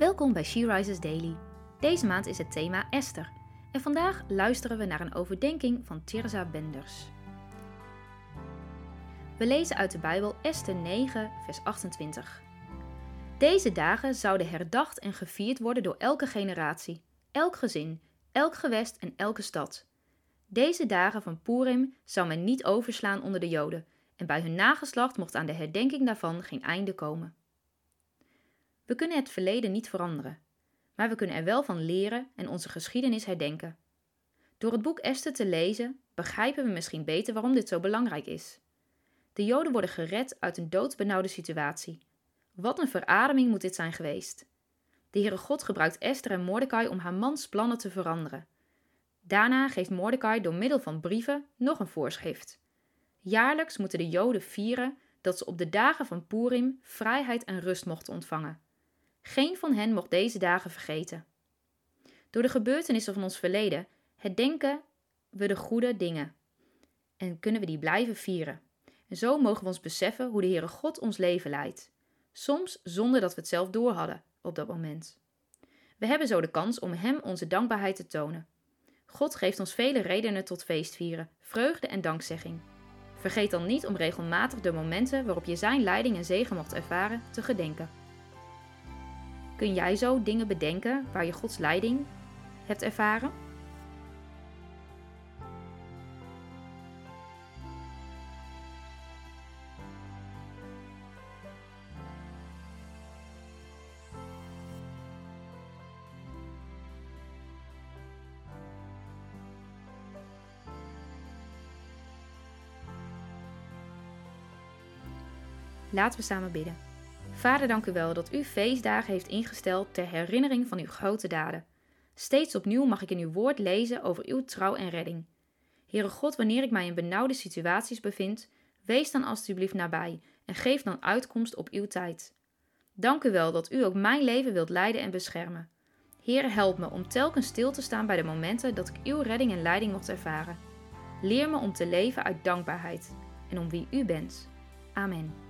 Welkom bij She Rises Daily. Deze maand is het thema Esther. En vandaag luisteren we naar een overdenking van Tirza Benders. We lezen uit de Bijbel Esther 9, vers 28. Deze dagen zouden herdacht en gevierd worden door elke generatie, elk gezin, elk gewest en elke stad. Deze dagen van Purim zou men niet overslaan onder de Joden, en bij hun nageslacht mocht aan de herdenking daarvan geen einde komen. We kunnen het verleden niet veranderen, maar we kunnen er wel van leren en onze geschiedenis herdenken. Door het boek Esther te lezen, begrijpen we misschien beter waarom dit zo belangrijk is. De Joden worden gered uit een doodsbenauwde situatie. Wat een verademing moet dit zijn geweest. De Heere God gebruikt Esther en Mordecai om haar mans plannen te veranderen. Daarna geeft Mordecai door middel van brieven nog een voorschrift. Jaarlijks moeten de Joden vieren dat ze op de dagen van Purim vrijheid en rust mochten ontvangen. Geen van hen mocht deze dagen vergeten. Door de gebeurtenissen van ons verleden herdenken we de goede dingen en kunnen we die blijven vieren. En zo mogen we ons beseffen hoe de Heere God ons leven leidt. Soms zonder dat we het zelf doorhadden op dat moment. We hebben zo de kans om Hem onze dankbaarheid te tonen. God geeft ons vele redenen tot feestvieren, vreugde en dankzegging. Vergeet dan niet om regelmatig de momenten waarop je Zijn leiding en zegen mocht ervaren te gedenken. Kun jij zo dingen bedenken waar je Gods leiding hebt ervaren? Laten we samen bidden. Vader, dank u wel dat u feestdagen heeft ingesteld ter herinnering van uw grote daden. Steeds opnieuw mag ik in uw woord lezen over uw trouw en redding. Heere God, wanneer ik mij in benauwde situaties bevind, wees dan alstublieft nabij en geef dan uitkomst op uw tijd. Dank u wel dat u ook mijn leven wilt leiden en beschermen. Heer, help me om telkens stil te staan bij de momenten dat ik uw redding en leiding mocht ervaren. Leer me om te leven uit dankbaarheid en om wie u bent. Amen.